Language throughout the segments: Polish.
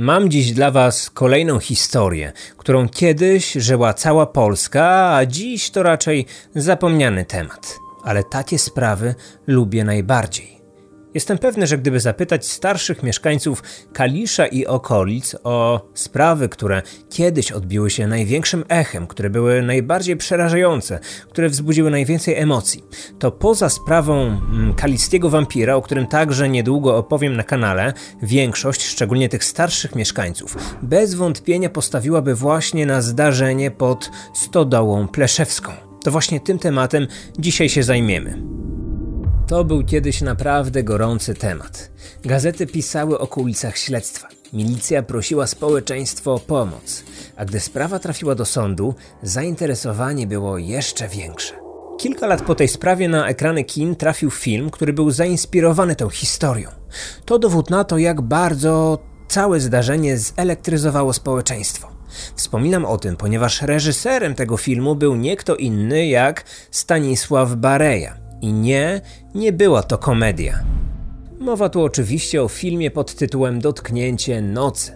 Mam dziś dla Was kolejną historię, którą kiedyś żyła cała Polska, a dziś to raczej zapomniany temat. Ale takie sprawy lubię najbardziej. Jestem pewny, że gdyby zapytać starszych mieszkańców Kalisza i okolic o sprawy, które kiedyś odbiły się największym echem, które były najbardziej przerażające, które wzbudziły najwięcej emocji, to poza sprawą mm, kaliskiego wampira, o którym także niedługo opowiem na kanale, większość, szczególnie tych starszych mieszkańców, bez wątpienia postawiłaby właśnie na zdarzenie pod Stodołą Pleszewską. To właśnie tym tematem dzisiaj się zajmiemy. To był kiedyś naprawdę gorący temat. Gazety pisały o kulisach śledztwa. Milicja prosiła społeczeństwo o pomoc, a gdy sprawa trafiła do sądu, zainteresowanie było jeszcze większe. Kilka lat po tej sprawie na ekrany kin trafił film, który był zainspirowany tą historią. To dowód na to, jak bardzo całe zdarzenie zelektryzowało społeczeństwo. Wspominam o tym, ponieważ reżyserem tego filmu był nie kto inny jak Stanisław Bareja, i nie, nie była to komedia. Mowa tu oczywiście o filmie pod tytułem Dotknięcie nocy.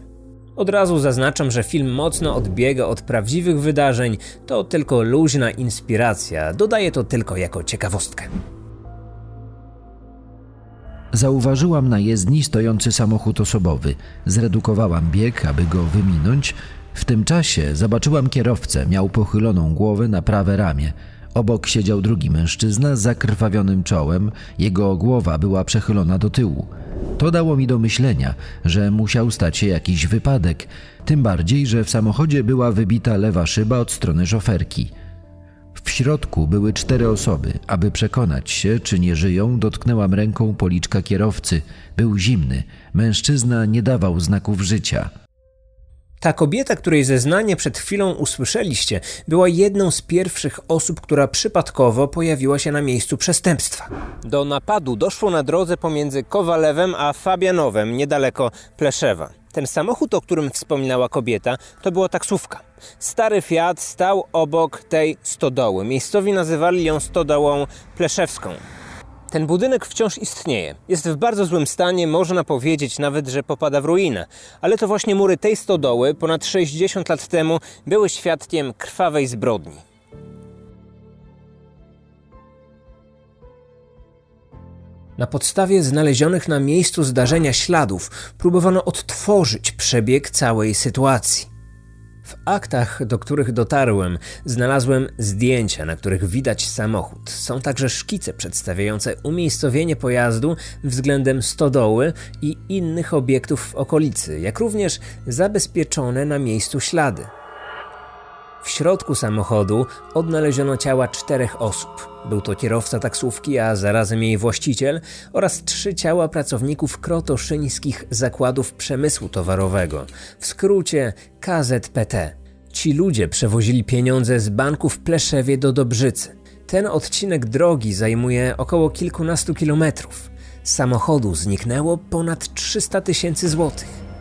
Od razu zaznaczam, że film mocno odbiega od prawdziwych wydarzeń, to tylko luźna inspiracja, dodaję to tylko jako ciekawostkę. Zauważyłam na jezdni stojący samochód osobowy. Zredukowałam bieg, aby go wyminąć. W tym czasie zobaczyłam kierowcę, miał pochyloną głowę na prawe ramię. Obok siedział drugi mężczyzna z zakrwawionym czołem, jego głowa była przechylona do tyłu. To dało mi do myślenia, że musiał stać się jakiś wypadek, tym bardziej, że w samochodzie była wybita lewa szyba od strony szoferki. W środku były cztery osoby. Aby przekonać się, czy nie żyją, dotknęłam ręką policzka kierowcy. Był zimny. Mężczyzna nie dawał znaków życia. Ta kobieta, której zeznanie przed chwilą usłyszeliście, była jedną z pierwszych osób, która przypadkowo pojawiła się na miejscu przestępstwa. Do napadu doszło na drodze pomiędzy Kowalewem a Fabianowem, niedaleko Pleszewa. Ten samochód, o którym wspominała kobieta, to była taksówka. Stary Fiat stał obok tej stodoły. Miejscowi nazywali ją stodołą Pleszewską. Ten budynek wciąż istnieje. Jest w bardzo złym stanie, można powiedzieć nawet, że popada w ruinę. Ale to właśnie mury tej stodoły ponad 60 lat temu były świadkiem krwawej zbrodni. Na podstawie znalezionych na miejscu zdarzenia śladów próbowano odtworzyć przebieg całej sytuacji. W aktach, do których dotarłem, znalazłem zdjęcia, na których widać samochód. Są także szkice przedstawiające umiejscowienie pojazdu względem stodoły i innych obiektów w okolicy, jak również zabezpieczone na miejscu ślady. W środku samochodu odnaleziono ciała czterech osób. Był to kierowca taksówki, a zarazem jej właściciel oraz trzy ciała pracowników krotoszyńskich zakładów przemysłu towarowego, w skrócie KZPT. Ci ludzie przewozili pieniądze z banku w Pleszewie do Dobrzycy. Ten odcinek drogi zajmuje około kilkunastu kilometrów. Z samochodu zniknęło ponad 300 tysięcy złotych.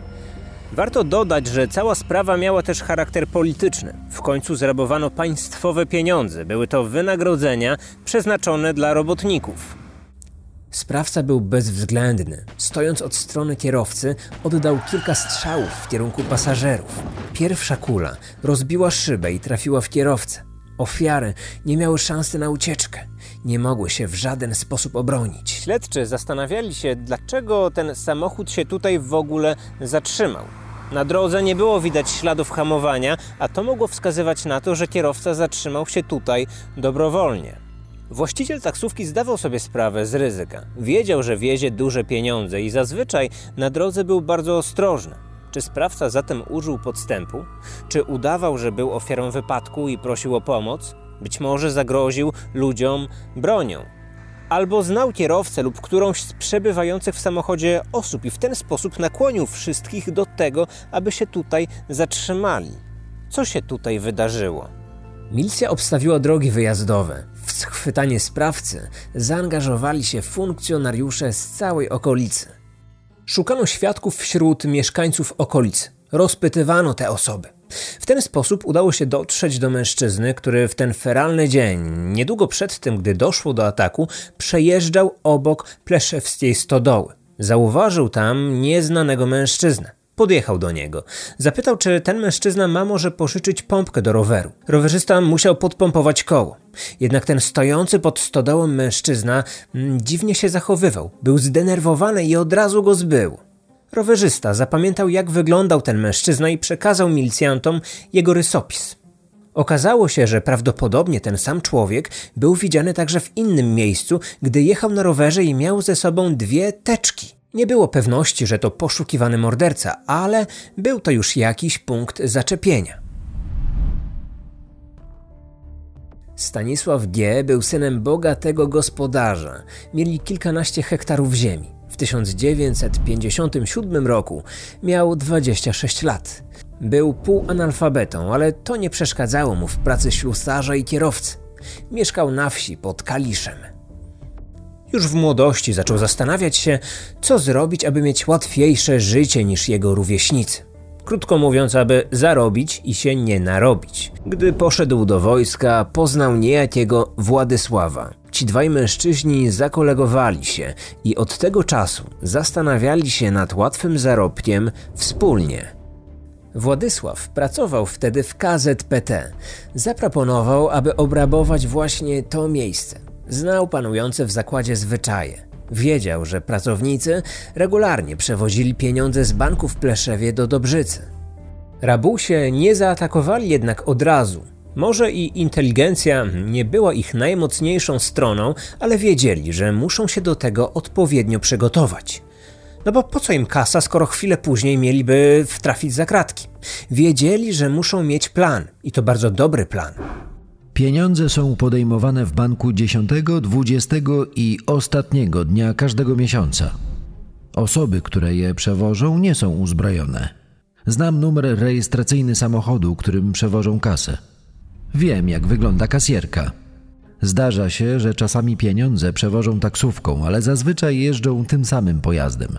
Warto dodać, że cała sprawa miała też charakter polityczny. W końcu zrabowano państwowe pieniądze. Były to wynagrodzenia przeznaczone dla robotników. Sprawca był bezwzględny. Stojąc od strony kierowcy, oddał kilka strzałów w kierunku pasażerów. Pierwsza kula rozbiła szybę i trafiła w kierowcę. Ofiary nie miały szansy na ucieczkę. Nie mogły się w żaden sposób obronić. Śledczy zastanawiali się, dlaczego ten samochód się tutaj w ogóle zatrzymał. Na drodze nie było widać śladów hamowania, a to mogło wskazywać na to, że kierowca zatrzymał się tutaj dobrowolnie. Właściciel taksówki zdawał sobie sprawę z ryzyka. Wiedział, że wiezie duże pieniądze i zazwyczaj na drodze był bardzo ostrożny. Czy sprawca zatem użył podstępu? Czy udawał, że był ofiarą wypadku i prosił o pomoc? Być może zagroził ludziom bronią albo znał kierowcę lub którąś z przebywających w samochodzie osób i w ten sposób nakłonił wszystkich do tego, aby się tutaj zatrzymali. Co się tutaj wydarzyło? Milicja obstawiła drogi wyjazdowe. W schwytanie sprawcy zaangażowali się funkcjonariusze z całej okolicy. Szukano świadków wśród mieszkańców okolic. Rozpytywano te osoby. W ten sposób udało się dotrzeć do mężczyzny, który w ten feralny dzień, niedługo przed tym, gdy doszło do ataku, przejeżdżał obok pleszewskiej stodoły. Zauważył tam nieznanego mężczyznę. Podjechał do niego. Zapytał, czy ten mężczyzna ma może pożyczyć pompkę do roweru. Rowerzysta musiał podpompować koło. Jednak ten stojący pod stodołą mężczyzna mm, dziwnie się zachowywał. Był zdenerwowany i od razu go zbył. Rowerzysta zapamiętał, jak wyglądał ten mężczyzna i przekazał milicjantom jego rysopis. Okazało się, że prawdopodobnie ten sam człowiek był widziany także w innym miejscu, gdy jechał na rowerze i miał ze sobą dwie teczki. Nie było pewności, że to poszukiwany morderca, ale był to już jakiś punkt zaczepienia. Stanisław G. był synem bogatego gospodarza. Mieli kilkanaście hektarów ziemi. W 1957 roku miał 26 lat. Był półanalfabetą, ale to nie przeszkadzało mu w pracy ślusarza i kierowcy. Mieszkał na wsi pod Kaliszem. Już w młodości zaczął zastanawiać się, co zrobić, aby mieć łatwiejsze życie niż jego rówieśnicy. Krótko mówiąc, aby zarobić i się nie narobić. Gdy poszedł do wojska, poznał niejakiego Władysława. Ci dwaj mężczyźni zakolegowali się i od tego czasu zastanawiali się nad łatwym zarobkiem wspólnie. Władysław pracował wtedy w KZPT. Zaproponował, aby obrabować właśnie to miejsce. Znał panujące w zakładzie zwyczaje. Wiedział, że pracownicy regularnie przewozili pieniądze z banku w Pleszewie do Dobrzycy. Rabusie nie zaatakowali jednak od razu. Może i inteligencja nie była ich najmocniejszą stroną, ale wiedzieli, że muszą się do tego odpowiednio przygotować. No bo po co im kasa, skoro chwilę później mieliby wtrafić za kratki? Wiedzieli, że muszą mieć plan i to bardzo dobry plan. Pieniądze są podejmowane w banku 10, 20 i ostatniego dnia każdego miesiąca. Osoby, które je przewożą, nie są uzbrojone. Znam numer rejestracyjny samochodu, którym przewożą kasę. Wiem, jak wygląda kasjerka. Zdarza się, że czasami pieniądze przewożą taksówką, ale zazwyczaj jeżdżą tym samym pojazdem.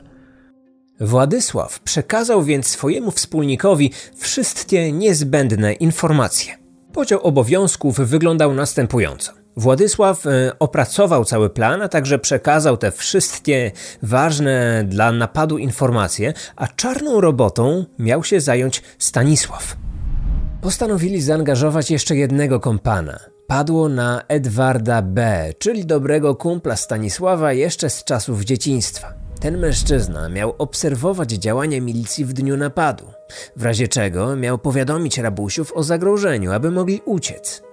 Władysław przekazał więc swojemu wspólnikowi wszystkie niezbędne informacje. Podział obowiązków wyglądał następująco. Władysław e, opracował cały plan, a także przekazał te wszystkie ważne dla napadu informacje, a czarną robotą miał się zająć Stanisław. Postanowili zaangażować jeszcze jednego kompana. Padło na Edwarda B., czyli dobrego kumpla Stanisława jeszcze z czasów dzieciństwa. Ten mężczyzna miał obserwować działania milicji w dniu napadu, w razie czego miał powiadomić rabusiów o zagrożeniu, aby mogli uciec.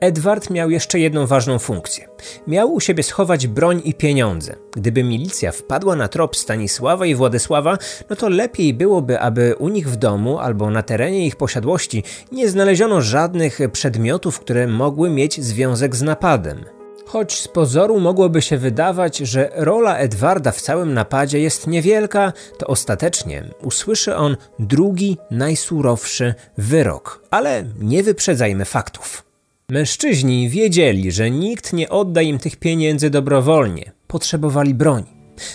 Edward miał jeszcze jedną ważną funkcję. Miał u siebie schować broń i pieniądze. Gdyby milicja wpadła na trop Stanisława i Władysława, no to lepiej byłoby, aby u nich w domu albo na terenie ich posiadłości nie znaleziono żadnych przedmiotów, które mogły mieć związek z napadem. Choć z pozoru mogłoby się wydawać, że rola Edwarda w całym napadzie jest niewielka, to ostatecznie usłyszy on drugi, najsurowszy wyrok. Ale nie wyprzedzajmy faktów. Mężczyźni wiedzieli, że nikt nie odda im tych pieniędzy dobrowolnie. Potrzebowali broni.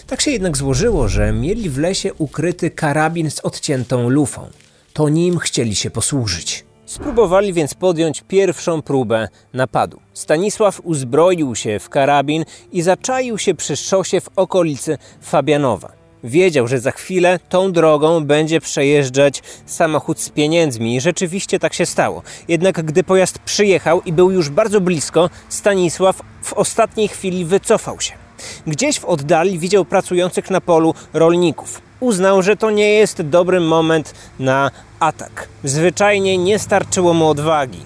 Tak się jednak złożyło, że mieli w lesie ukryty karabin z odciętą lufą. To nim chcieli się posłużyć. Spróbowali więc podjąć pierwszą próbę napadu. Stanisław uzbroił się w karabin i zaczaił się przy szosie w okolicy Fabianowa. Wiedział, że za chwilę tą drogą będzie przejeżdżać samochód z pieniędzmi i rzeczywiście tak się stało. Jednak gdy pojazd przyjechał i był już bardzo blisko, Stanisław w ostatniej chwili wycofał się. Gdzieś w oddali widział pracujących na polu rolników. Uznał, że to nie jest dobry moment na atak. Zwyczajnie nie starczyło mu odwagi.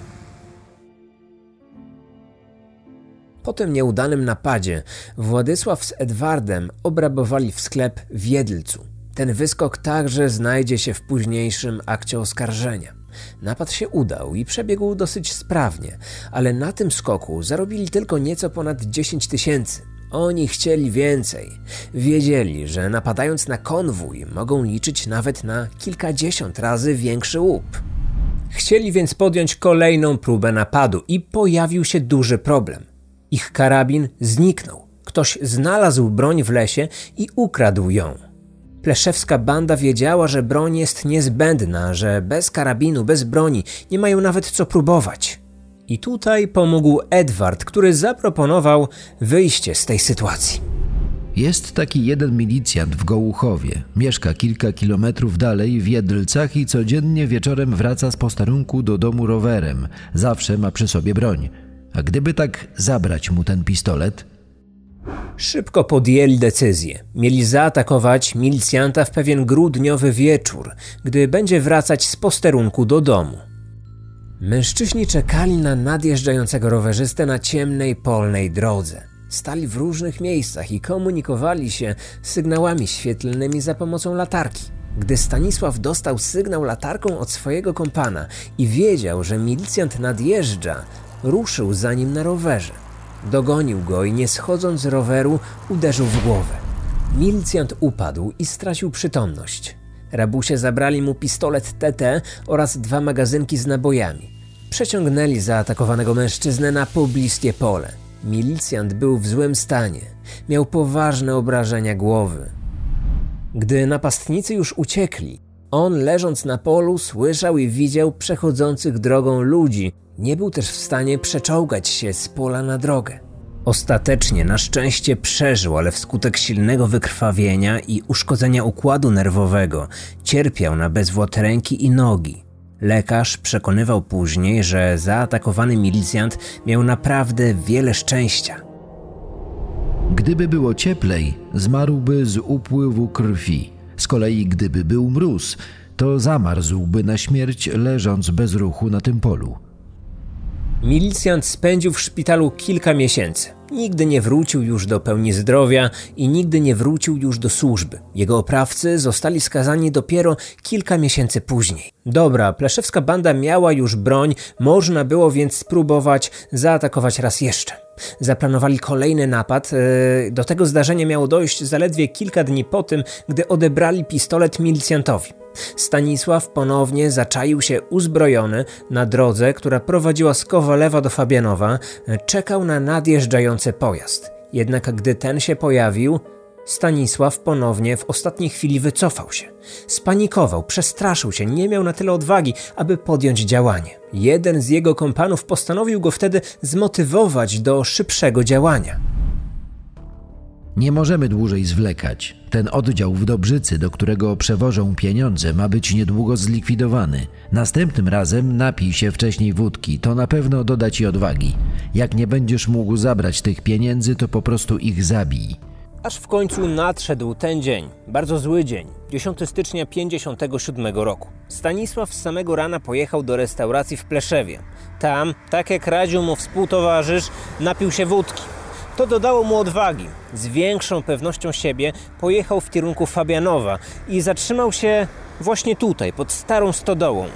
Po tym nieudanym napadzie Władysław z Edwardem obrabowali w sklep w Jedlcu. Ten wyskok także znajdzie się w późniejszym akcie oskarżenia. Napad się udał i przebiegł dosyć sprawnie, ale na tym skoku zarobili tylko nieco ponad 10 tysięcy. Oni chcieli więcej. Wiedzieli, że napadając na konwój mogą liczyć nawet na kilkadziesiąt razy większy łup. Chcieli więc podjąć kolejną próbę napadu i pojawił się duży problem. Ich karabin zniknął. Ktoś znalazł broń w lesie i ukradł ją. Pleszewska banda wiedziała, że broń jest niezbędna, że bez karabinu, bez broni nie mają nawet co próbować. I tutaj pomógł Edward, który zaproponował wyjście z tej sytuacji. Jest taki jeden milicjant w Gołuchowie. Mieszka kilka kilometrów dalej w Jedlcach i codziennie wieczorem wraca z posterunku do domu rowerem. Zawsze ma przy sobie broń. A gdyby tak zabrać mu ten pistolet? Szybko podjęli decyzję. Mieli zaatakować milicjanta w pewien grudniowy wieczór, gdy będzie wracać z posterunku do domu. Mężczyźni czekali na nadjeżdżającego rowerzystę na ciemnej polnej drodze. Stali w różnych miejscach i komunikowali się sygnałami świetlnymi za pomocą latarki. Gdy Stanisław dostał sygnał latarką od swojego kompana i wiedział, że milicjant nadjeżdża, ruszył za nim na rowerze. Dogonił go i nie schodząc z roweru uderzył w głowę. Milicjant upadł i stracił przytomność. Rabusie zabrali mu pistolet TT oraz dwa magazynki z nabojami. Przeciągnęli zaatakowanego mężczyznę na pobliskie pole. Milicjant był w złym stanie. Miał poważne obrażenia głowy. Gdy napastnicy już uciekli, on leżąc na polu słyszał i widział przechodzących drogą ludzi. Nie był też w stanie przeczołgać się z pola na drogę. Ostatecznie na szczęście przeżył, ale wskutek silnego wykrwawienia i uszkodzenia układu nerwowego cierpiał na bezwład ręki i nogi. Lekarz przekonywał później, że zaatakowany milicjant miał naprawdę wiele szczęścia. Gdyby było cieplej, zmarłby z upływu krwi. Z kolei, gdyby był mróz, to zamarzłby na śmierć, leżąc bez ruchu na tym polu. Milicjant spędził w szpitalu kilka miesięcy. Nigdy nie wrócił już do pełni zdrowia i nigdy nie wrócił już do służby. Jego oprawcy zostali skazani dopiero kilka miesięcy później. Dobra, pleszewska banda miała już broń, można było więc spróbować zaatakować raz jeszcze. Zaplanowali kolejny napad. E, do tego zdarzenia miało dojść zaledwie kilka dni po tym, gdy odebrali pistolet milicjantowi. Stanisław ponownie zaczaił się uzbrojony na drodze, która prowadziła z Kowalewa do Fabianowa, czekał na nadjeżdżający pojazd. Jednak gdy ten się pojawił, Stanisław ponownie w ostatniej chwili wycofał się. Spanikował, przestraszył się, nie miał na tyle odwagi, aby podjąć działanie. Jeden z jego kompanów postanowił go wtedy zmotywować do szybszego działania. Nie możemy dłużej zwlekać. Ten oddział w Dobrzycy, do którego przewożą pieniądze, ma być niedługo zlikwidowany. Następnym razem napij się wcześniej wódki, to na pewno doda ci odwagi. Jak nie będziesz mógł zabrać tych pieniędzy, to po prostu ich zabij. Aż w końcu nadszedł ten dzień, bardzo zły dzień, 10 stycznia 57 roku. Stanisław z samego rana pojechał do restauracji w Pleszewie. Tam, tak jak radził mu współtowarzysz, napił się wódki. To dodało mu odwagi. Z większą pewnością siebie pojechał w kierunku Fabianowa i zatrzymał się właśnie tutaj, pod starą stodołą.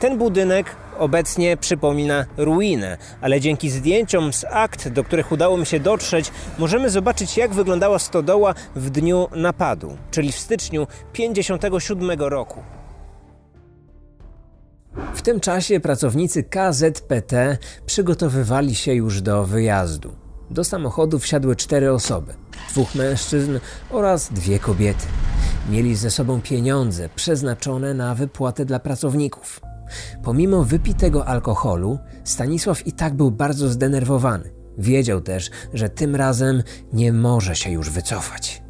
Ten budynek obecnie przypomina ruinę, ale dzięki zdjęciom z akt, do których udało mi się dotrzeć, możemy zobaczyć, jak wyglądała stodoła w dniu napadu, czyli w styczniu 57 roku. W tym czasie pracownicy KZPT przygotowywali się już do wyjazdu. Do samochodu wsiadły cztery osoby: dwóch mężczyzn oraz dwie kobiety. Mieli ze sobą pieniądze przeznaczone na wypłatę dla pracowników. Pomimo wypitego alkoholu, Stanisław i tak był bardzo zdenerwowany. Wiedział też, że tym razem nie może się już wycofać.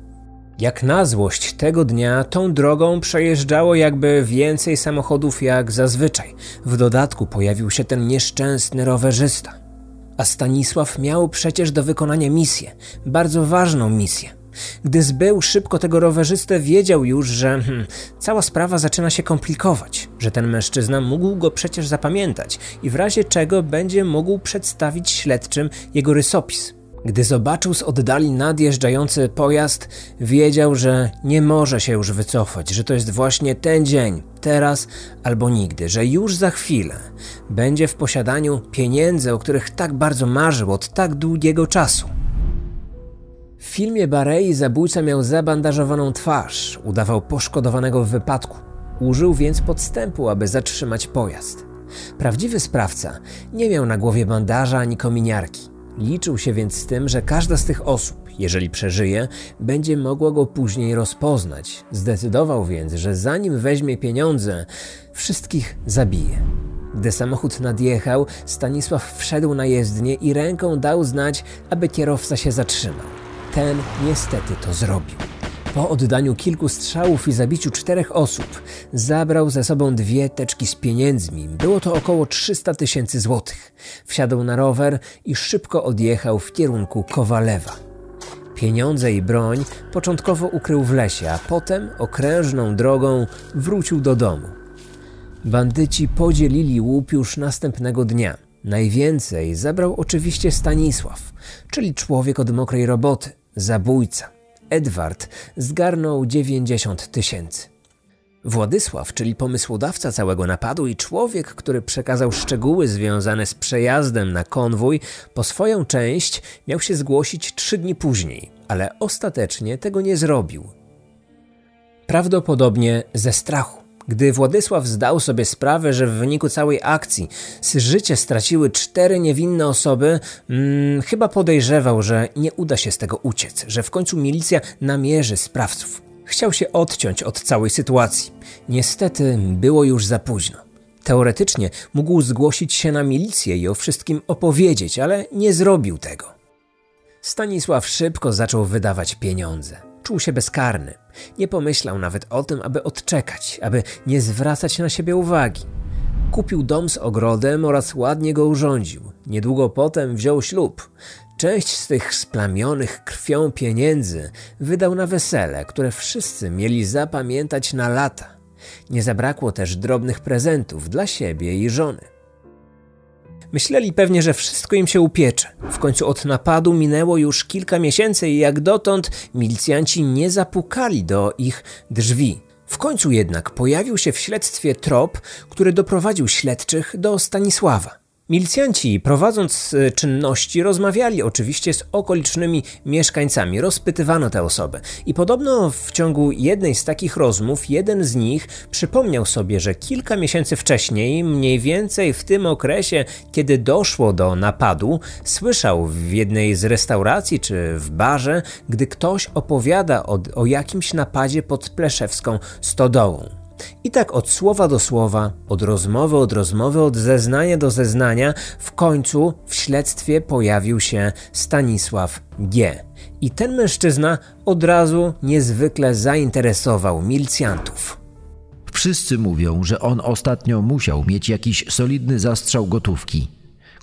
Jak na złość tego dnia tą drogą przejeżdżało jakby więcej samochodów jak zazwyczaj. W dodatku pojawił się ten nieszczęsny rowerzysta. A Stanisław miał przecież do wykonania misję, bardzo ważną misję. Gdy zbył szybko tego rowerzystę, wiedział już, że hmm, cała sprawa zaczyna się komplikować, że ten mężczyzna mógł go przecież zapamiętać i w razie czego będzie mógł przedstawić śledczym jego rysopis. Gdy zobaczył z oddali nadjeżdżający pojazd, wiedział, że nie może się już wycofać, że to jest właśnie ten dzień, teraz albo nigdy, że już za chwilę będzie w posiadaniu pieniędzy, o których tak bardzo marzył od tak długiego czasu. W filmie Barei zabójca miał zabandażowaną twarz, udawał poszkodowanego w wypadku. Użył więc podstępu, aby zatrzymać pojazd. Prawdziwy sprawca nie miał na głowie bandaża ani kominiarki. Liczył się więc z tym, że każda z tych osób, jeżeli przeżyje, będzie mogła go później rozpoznać. Zdecydował więc, że zanim weźmie pieniądze, wszystkich zabije. Gdy samochód nadjechał, Stanisław wszedł na jezdnię i ręką dał znać, aby kierowca się zatrzymał. ten niestety to zrobił. Po oddaniu kilku strzałów i zabiciu czterech osób, zabrał ze sobą dwie teczki z pieniędzmi. Było to około 300 tysięcy złotych. Wsiadł na rower i szybko odjechał w kierunku Kowalewa. Pieniądze i broń początkowo ukrył w lesie, a potem okrężną drogą wrócił do domu. Bandyci podzielili łup już następnego dnia. Najwięcej zabrał oczywiście Stanisław, czyli człowiek od mokrej roboty, zabójca. Edward zgarnął 90 tysięcy. Władysław, czyli pomysłodawca całego napadu i człowiek, który przekazał szczegóły związane z przejazdem na konwój, po swoją część miał się zgłosić trzy dni później, ale ostatecznie tego nie zrobił. Prawdopodobnie ze strachu. Gdy Władysław zdał sobie sprawę, że w wyniku całej akcji życie straciły cztery niewinne osoby, hmm, chyba podejrzewał, że nie uda się z tego uciec, że w końcu milicja namierzy sprawców. Chciał się odciąć od całej sytuacji. Niestety było już za późno. Teoretycznie mógł zgłosić się na milicję i o wszystkim opowiedzieć, ale nie zrobił tego. Stanisław szybko zaczął wydawać pieniądze. Czuł się bezkarny. Nie pomyślał nawet o tym, aby odczekać, aby nie zwracać na siebie uwagi. Kupił dom z ogrodem oraz ładnie go urządził. Niedługo potem wziął ślub. Część z tych splamionych krwią pieniędzy wydał na wesele, które wszyscy mieli zapamiętać na lata. Nie zabrakło też drobnych prezentów dla siebie i żony. Myśleli pewnie, że wszystko im się upiecze. W końcu od napadu minęło już kilka miesięcy i jak dotąd milicjanci nie zapukali do ich drzwi. W końcu jednak pojawił się w śledztwie trop, który doprowadził śledczych do Stanisława. Milicjanci, prowadząc e, czynności, rozmawiali oczywiście z okolicznymi mieszkańcami, rozpytywano te osoby. I podobno w ciągu jednej z takich rozmów jeden z nich przypomniał sobie, że kilka miesięcy wcześniej, mniej więcej w tym okresie, kiedy doszło do napadu, słyszał w jednej z restauracji czy w barze, gdy ktoś opowiada o, o jakimś napadzie pod Pleszewską stodołą. I tak od słowa do słowa, od rozmowy od rozmowy, od zeznania do zeznania, w końcu w śledztwie pojawił się Stanisław G. I ten mężczyzna od razu niezwykle zainteresował milicjantów. Wszyscy mówią, że on ostatnio musiał mieć jakiś solidny zastrzał gotówki.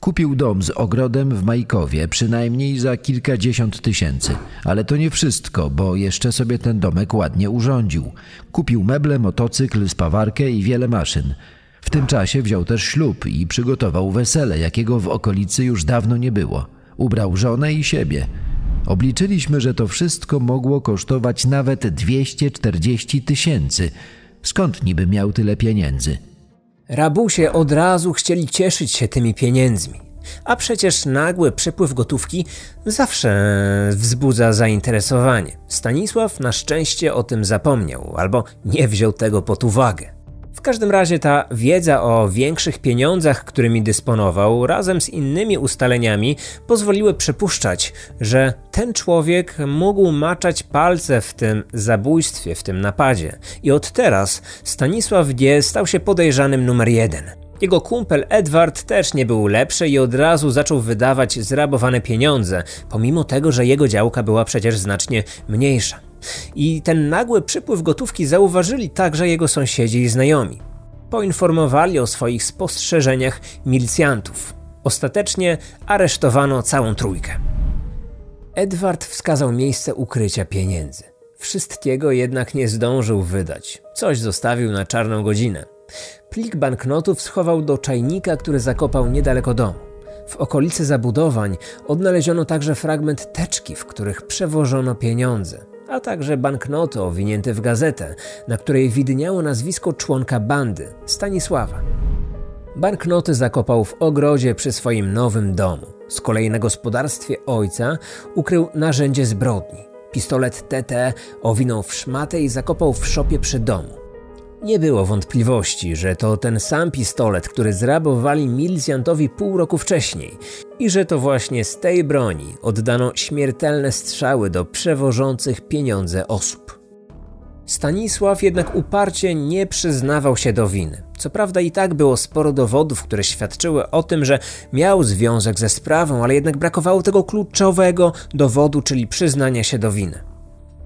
Kupił dom z ogrodem w Majkowie przynajmniej za kilkadziesiąt tysięcy. Ale to nie wszystko, bo jeszcze sobie ten domek ładnie urządził. Kupił meble, motocykl, spawarkę i wiele maszyn. W tym czasie wziął też ślub i przygotował wesele, jakiego w okolicy już dawno nie było. Ubrał żonę i siebie. Obliczyliśmy, że to wszystko mogło kosztować nawet 240 tysięcy. Skąd niby miał tyle pieniędzy? Rabusie od razu chcieli cieszyć się tymi pieniędzmi. A przecież nagły przepływ gotówki zawsze wzbudza zainteresowanie. Stanisław na szczęście o tym zapomniał albo nie wziął tego pod uwagę. W każdym razie ta wiedza o większych pieniądzach, którymi dysponował, razem z innymi ustaleniami, pozwoliły przypuszczać, że ten człowiek mógł maczać palce w tym zabójstwie, w tym napadzie. I od teraz Stanisław D. stał się podejrzanym numer jeden. Jego kumpel Edward też nie był lepszy i od razu zaczął wydawać zrabowane pieniądze, pomimo tego, że jego działka była przecież znacznie mniejsza. I ten nagły przypływ gotówki zauważyli także jego sąsiedzi i znajomi. Poinformowali o swoich spostrzeżeniach milicjantów. Ostatecznie aresztowano całą trójkę. Edward wskazał miejsce ukrycia pieniędzy. Wszystkiego jednak nie zdążył wydać. Coś zostawił na czarną godzinę. Plik banknotów schował do czajnika, który zakopał niedaleko domu. W okolicy zabudowań odnaleziono także fragment teczki, w których przewożono pieniądze a także banknoty owinięte w gazetę, na której widniało nazwisko członka bandy Stanisława. Banknoty zakopał w ogrodzie przy swoim nowym domu. Z kolei na gospodarstwie ojca ukrył narzędzie zbrodni. Pistolet TT owinął w szmatę i zakopał w szopie przy domu. Nie było wątpliwości, że to ten sam pistolet, który zrabowali milicjantowi pół roku wcześniej i że to właśnie z tej broni oddano śmiertelne strzały do przewożących pieniądze osób. Stanisław jednak uparcie nie przyznawał się do winy. Co prawda i tak było sporo dowodów, które świadczyły o tym, że miał związek ze sprawą, ale jednak brakowało tego kluczowego dowodu, czyli przyznania się do winy.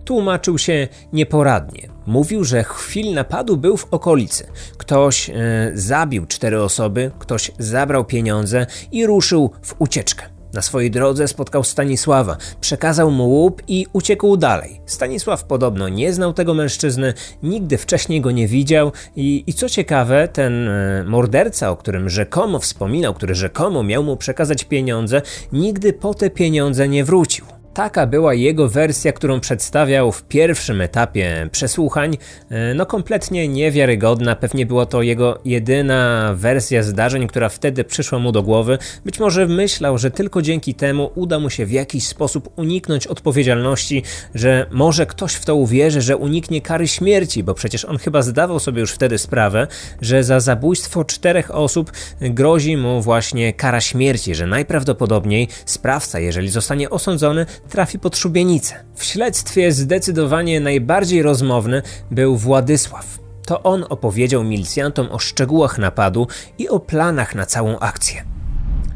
Tłumaczył się nieporadnie. Mówił, że chwil napadu był w okolicy. Ktoś e, zabił cztery osoby, ktoś zabrał pieniądze i ruszył w ucieczkę. Na swojej drodze spotkał Stanisława, przekazał mu łup i uciekł dalej. Stanisław podobno nie znał tego mężczyzny, nigdy wcześniej go nie widział i, i co ciekawe, ten e, morderca, o którym rzekomo wspominał, który rzekomo miał mu przekazać pieniądze, nigdy po te pieniądze nie wrócił. Taka była jego wersja, którą przedstawiał w pierwszym etapie przesłuchań. E, no kompletnie niewiarygodna, pewnie była to jego jedyna wersja zdarzeń, która wtedy przyszła mu do głowy. Być może myślał, że tylko dzięki temu uda mu się w jakiś sposób uniknąć odpowiedzialności, że może ktoś w to uwierzy, że uniknie kary śmierci, bo przecież on chyba zdawał sobie już wtedy sprawę, że za zabójstwo czterech osób grozi mu właśnie kara śmierci, że najprawdopodobniej sprawca, jeżeli zostanie osądzony, trafi pod szubienicę. W śledztwie zdecydowanie najbardziej rozmowny był Władysław. To on opowiedział milicjantom o szczegółach napadu i o planach na całą akcję.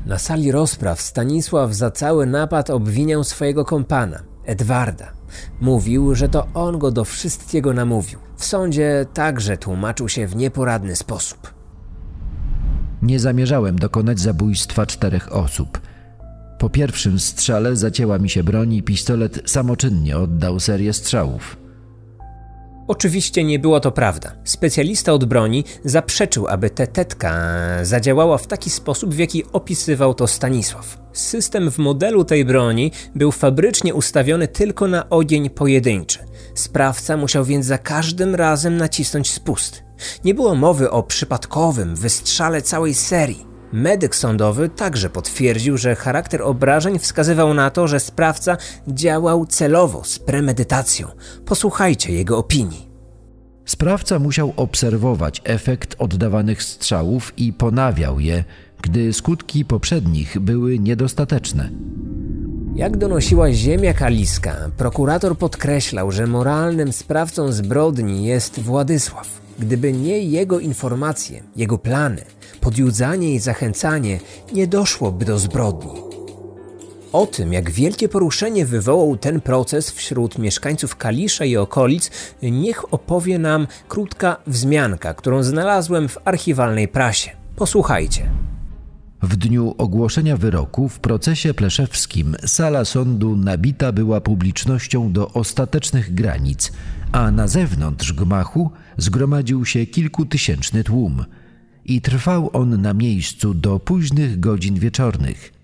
Na sali rozpraw Stanisław za cały napad obwiniał swojego kompana, Edwarda. Mówił, że to on go do wszystkiego namówił. W sądzie także tłumaczył się w nieporadny sposób. Nie zamierzałem dokonać zabójstwa czterech osób. Po pierwszym strzale zacięła mi się broń i pistolet samoczynnie oddał serię strzałów. Oczywiście nie było to prawda. Specjalista od broni zaprzeczył, aby tetetka zadziałała w taki sposób, w jaki opisywał to Stanisław. System w modelu tej broni był fabrycznie ustawiony tylko na ogień pojedynczy. Sprawca musiał więc za każdym razem nacisnąć spust. Nie było mowy o przypadkowym wystrzale całej serii. Medyk sądowy także potwierdził, że charakter obrażeń wskazywał na to, że sprawca działał celowo, z premedytacją. Posłuchajcie jego opinii. Sprawca musiał obserwować efekt oddawanych strzałów i ponawiał je, gdy skutki poprzednich były niedostateczne. Jak donosiła Ziemia Kaliska, prokurator podkreślał, że moralnym sprawcą zbrodni jest Władysław. Gdyby nie jego informacje, jego plany, podjudzanie i zachęcanie, nie doszłoby do zbrodni. O tym, jak wielkie poruszenie wywołał ten proces wśród mieszkańców Kalisza i okolic, niech opowie nam krótka wzmianka, którą znalazłem w archiwalnej prasie. Posłuchajcie. W dniu ogłoszenia wyroku w procesie pleszewskim sala sądu nabita była publicznością do ostatecznych granic, a na zewnątrz gmachu zgromadził się kilkutysięczny tłum i trwał on na miejscu do późnych godzin wieczornych.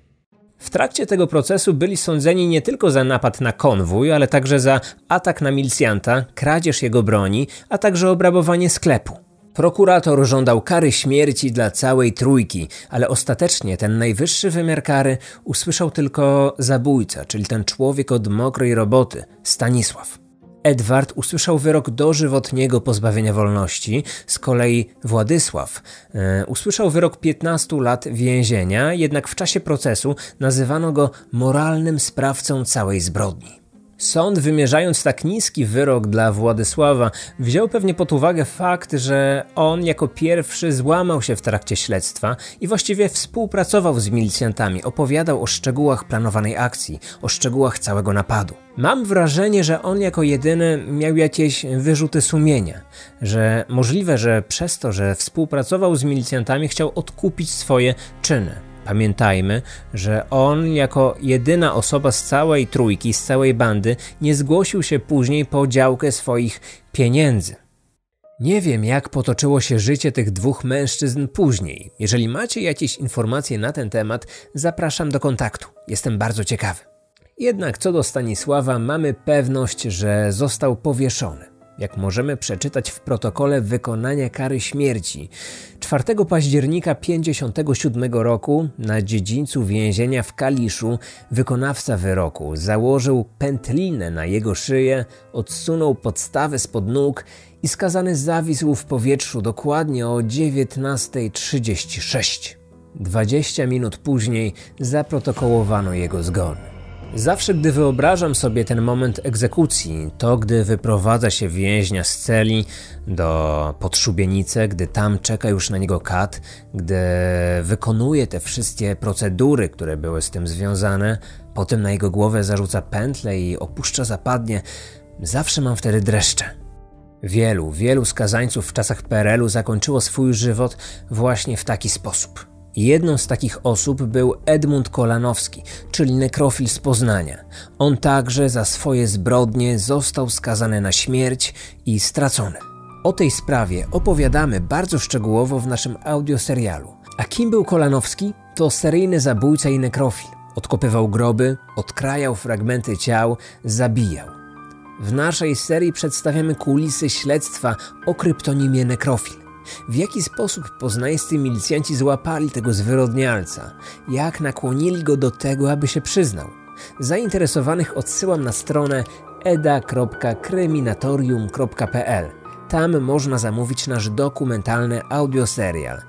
W trakcie tego procesu byli sądzeni nie tylko za napad na konwój, ale także za atak na milicjanta, kradzież jego broni, a także obrabowanie sklepu. Prokurator żądał kary śmierci dla całej trójki, ale ostatecznie ten najwyższy wymiar kary usłyszał tylko zabójca, czyli ten człowiek od mokrej roboty, Stanisław. Edward usłyszał wyrok dożywotniego pozbawienia wolności, z kolei Władysław e, usłyszał wyrok 15 lat więzienia, jednak w czasie procesu nazywano go moralnym sprawcą całej zbrodni. Sąd, wymierzając tak niski wyrok dla Władysława, wziął pewnie pod uwagę fakt, że on jako pierwszy złamał się w trakcie śledztwa i właściwie współpracował z milicjantami, opowiadał o szczegółach planowanej akcji, o szczegółach całego napadu. Mam wrażenie, że on jako jedyny miał jakieś wyrzuty sumienia, że możliwe, że przez to, że współpracował z milicjantami, chciał odkupić swoje czyny. Pamiętajmy, że on jako jedyna osoba z całej trójki, z całej bandy, nie zgłosił się później po działkę swoich pieniędzy. Nie wiem, jak potoczyło się życie tych dwóch mężczyzn później. Jeżeli macie jakieś informacje na ten temat, zapraszam do kontaktu. Jestem bardzo ciekawy. Jednak co do Stanisława, mamy pewność, że został powieszony jak możemy przeczytać w protokole wykonania kary śmierci. 4 października 1957 roku na dziedzińcu więzienia w Kaliszu wykonawca wyroku założył pętlinę na jego szyję, odsunął podstawę spod nóg i skazany zawisł w powietrzu dokładnie o 19.36. 20 minut później zaprotokołowano jego zgon. Zawsze, gdy wyobrażam sobie ten moment egzekucji, to gdy wyprowadza się więźnia z celi do podszubienicy, gdy tam czeka już na niego kat, gdy wykonuje te wszystkie procedury, które były z tym związane, potem na jego głowę zarzuca pętlę i opuszcza zapadnie, zawsze mam wtedy dreszcze. Wielu, wielu skazańców w czasach PRL-u zakończyło swój żywot właśnie w taki sposób. Jedną z takich osób był Edmund Kolanowski, czyli nekrofil z Poznania. On także za swoje zbrodnie został skazany na śmierć i stracony. O tej sprawie opowiadamy bardzo szczegółowo w naszym audioserialu. A kim był Kolanowski? To seryjny zabójca i nekrofil. Odkopywał groby, odkrajał fragmenty ciał, zabijał. W naszej serii przedstawiamy kulisy śledztwa o kryptonimie nekrofil. W jaki sposób poznańscy milicjanci złapali tego zwyrodnialca? Jak nakłonili go do tego, aby się przyznał? Zainteresowanych odsyłam na stronę eda.kryminatorium.pl. Tam można zamówić nasz dokumentalny audioserial –